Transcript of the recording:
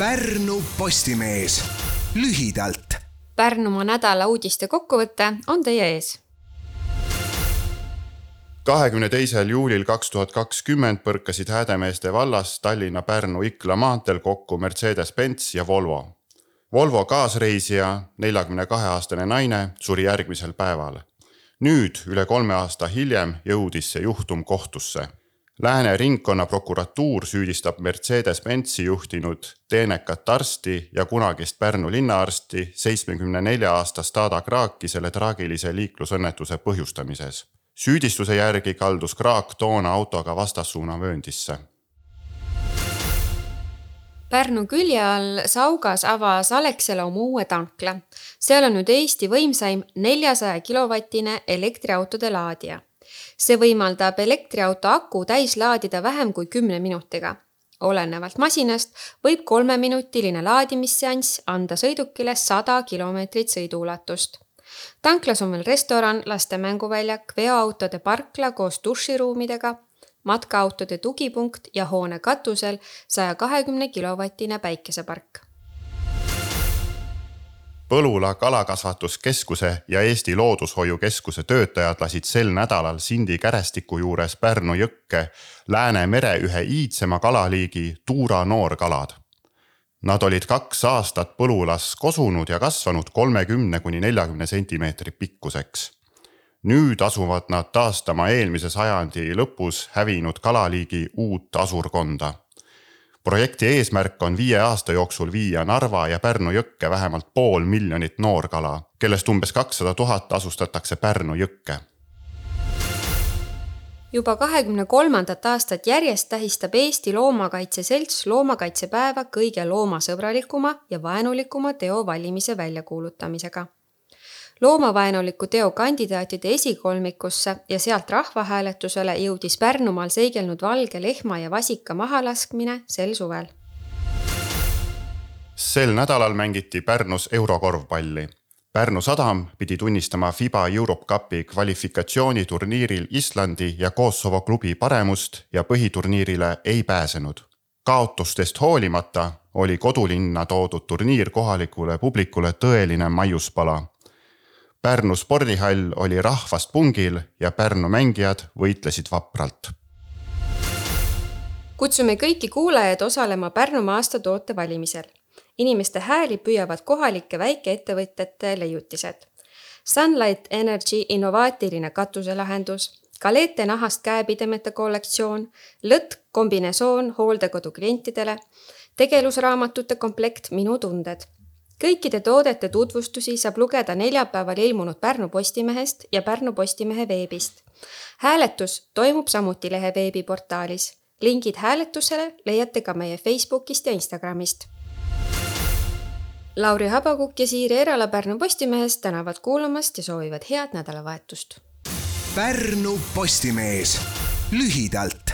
Pärnu Postimees lühidalt. Pärnumaa nädala uudiste kokkuvõte on teie ees kahekümne teisel juulil kaks tuhat kakskümmend põrkasid Häädemeeste vallas Tallinna-Pärnu-Ikla maanteel kokku Mercedes-Benz ja Volvo. Volvo kaasreisija, neljakümne kahe aastane naine, suri järgmisel päeval. nüüd, üle kolme aasta hiljem, jõudis see juhtum kohtusse Lääne ringkonnaprokuratuur süüdistab Mercedes-Benzi juhtinud teenekat arsti ja kunagist Pärnu linnaarsti, seitsmekümne nelja aastast Ada Kraaki selle traagilise liiklusõnnetuse põhjustamises. süüdistuse järgi kaldus Kraak toona autoga vastassuuna vööndisse. Pärnu külje all Saugas avas Alexela oma uue tankla. seal on nüüd Eesti võimsaim neljasaja kilovatine elektriautode laadija see võimaldab elektriauto aku täis laadida vähem kui kümne minutiga. olenevalt masinast võib kolmeminutiline laadimisseanss anda sõidukile sada kilomeetrit sõiduulatust. tanklas on veel restoran, laste mänguväljak, veoautode parkla koos duširuumidega, matkaautode tugipunkt ja hoone katusel saja kahekümne kilovatine päikesepark Põlula Kalakasvatuskeskuse ja Eesti Loodushoiukeskuse töötajad lasid sel nädalal Sindi kärestiku juures Pärnu jõkke Läänemere ühe iidsema kalaliigi tuura noorkalad. Nad olid kaks aastat põlulas kosunud ja kasvanud kolmekümne kuni neljakümne sentimeetri pikkuseks. nüüd asuvad nad taastama eelmise sajandi lõpus hävinud kalaliigi uut asurkonda projekti eesmärk on viie aasta jooksul viia Narva ja Pärnu jõkke vähemalt pool miljonit noorkala, kellest umbes kakssada tuhat asustatakse Pärnu jõkke. Juba kahekümne kolmandat aastat järjest tähistab Eesti Loomakaitse Selts loomakaitsepäeva kõige loomasõbralikuma ja vaenulikuma teo valimise väljakuulutamisega loomavaenuliku teo kandidaatide esikolmikusse ja sealt rahvahääletusele jõudis Pärnumaal seigelnud valge lehma ja vasika mahalaskmine sel suvel. sel nädalal mängiti Pärnus eurokorvpalli. Pärnu sadam pidi tunnistama Fiba Europe Cupi kvalifikatsiooniturniiril Islandi ja Kosovo klubi paremust ja põhiturniirile ei pääsenud. kaotustest hoolimata oli kodulinna toodud turniir kohalikule publikule tõeline maiuspala Pärnu spordihall oli rahvast pungil ja Pärnu mängijad võitlesid vapralt. kutsume kõiki kuulajaid osalema Pärnumaa aastatoote valimisel. inimeste hääli püüavad kohalike väikeettevõtjate leiutised. Sunlight Energy innovaatiline katuselahendus, Galete nahast käepidemete kollektsioon, lõtk kombinesoon hooldekodu klientidele, tegelusraamatute komplekt Minu tunded kõikide toodete tutvustusi saab lugeda neljapäeval ilmunud Pärnu Postimehest ja Pärnu Postimehe veebist. hääletus toimub samuti lehe veebiportaalis. lingid hääletusele leiate ka meie Facebookist ja Instagramist. Lauri Habakuk ja Siiri Erala Pärnu Postimehest tänavad kuulamast ja soovivad head nädalavahetust. Pärnu Postimees lühidalt